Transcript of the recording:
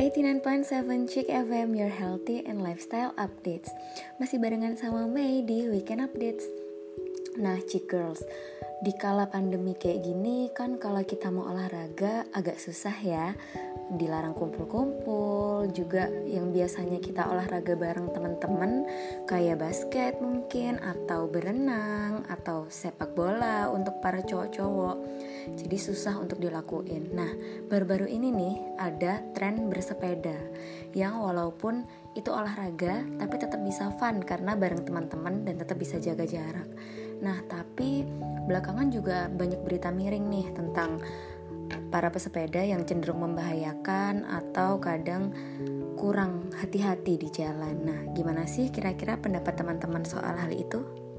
89.7 Chick FM Your Healthy and Lifestyle Updates. Masih barengan sama Mei di Weekend Updates. Nah Chick Girls Di kala pandemi kayak gini kan kalau kita mau olahraga agak susah ya Dilarang kumpul-kumpul Juga yang biasanya kita olahraga bareng teman-teman Kayak basket mungkin Atau berenang Atau sepak bola untuk para cowok-cowok jadi susah untuk dilakuin. Nah, baru-baru ini nih ada tren bersepeda yang walaupun itu olahraga tapi tetap bisa fun karena bareng teman-teman dan tetap bisa jaga jarak. Nah, tapi belakangan juga banyak berita miring nih tentang para pesepeda yang cenderung membahayakan atau kadang kurang hati-hati di jalan. Nah, gimana sih kira-kira pendapat teman-teman soal hal itu?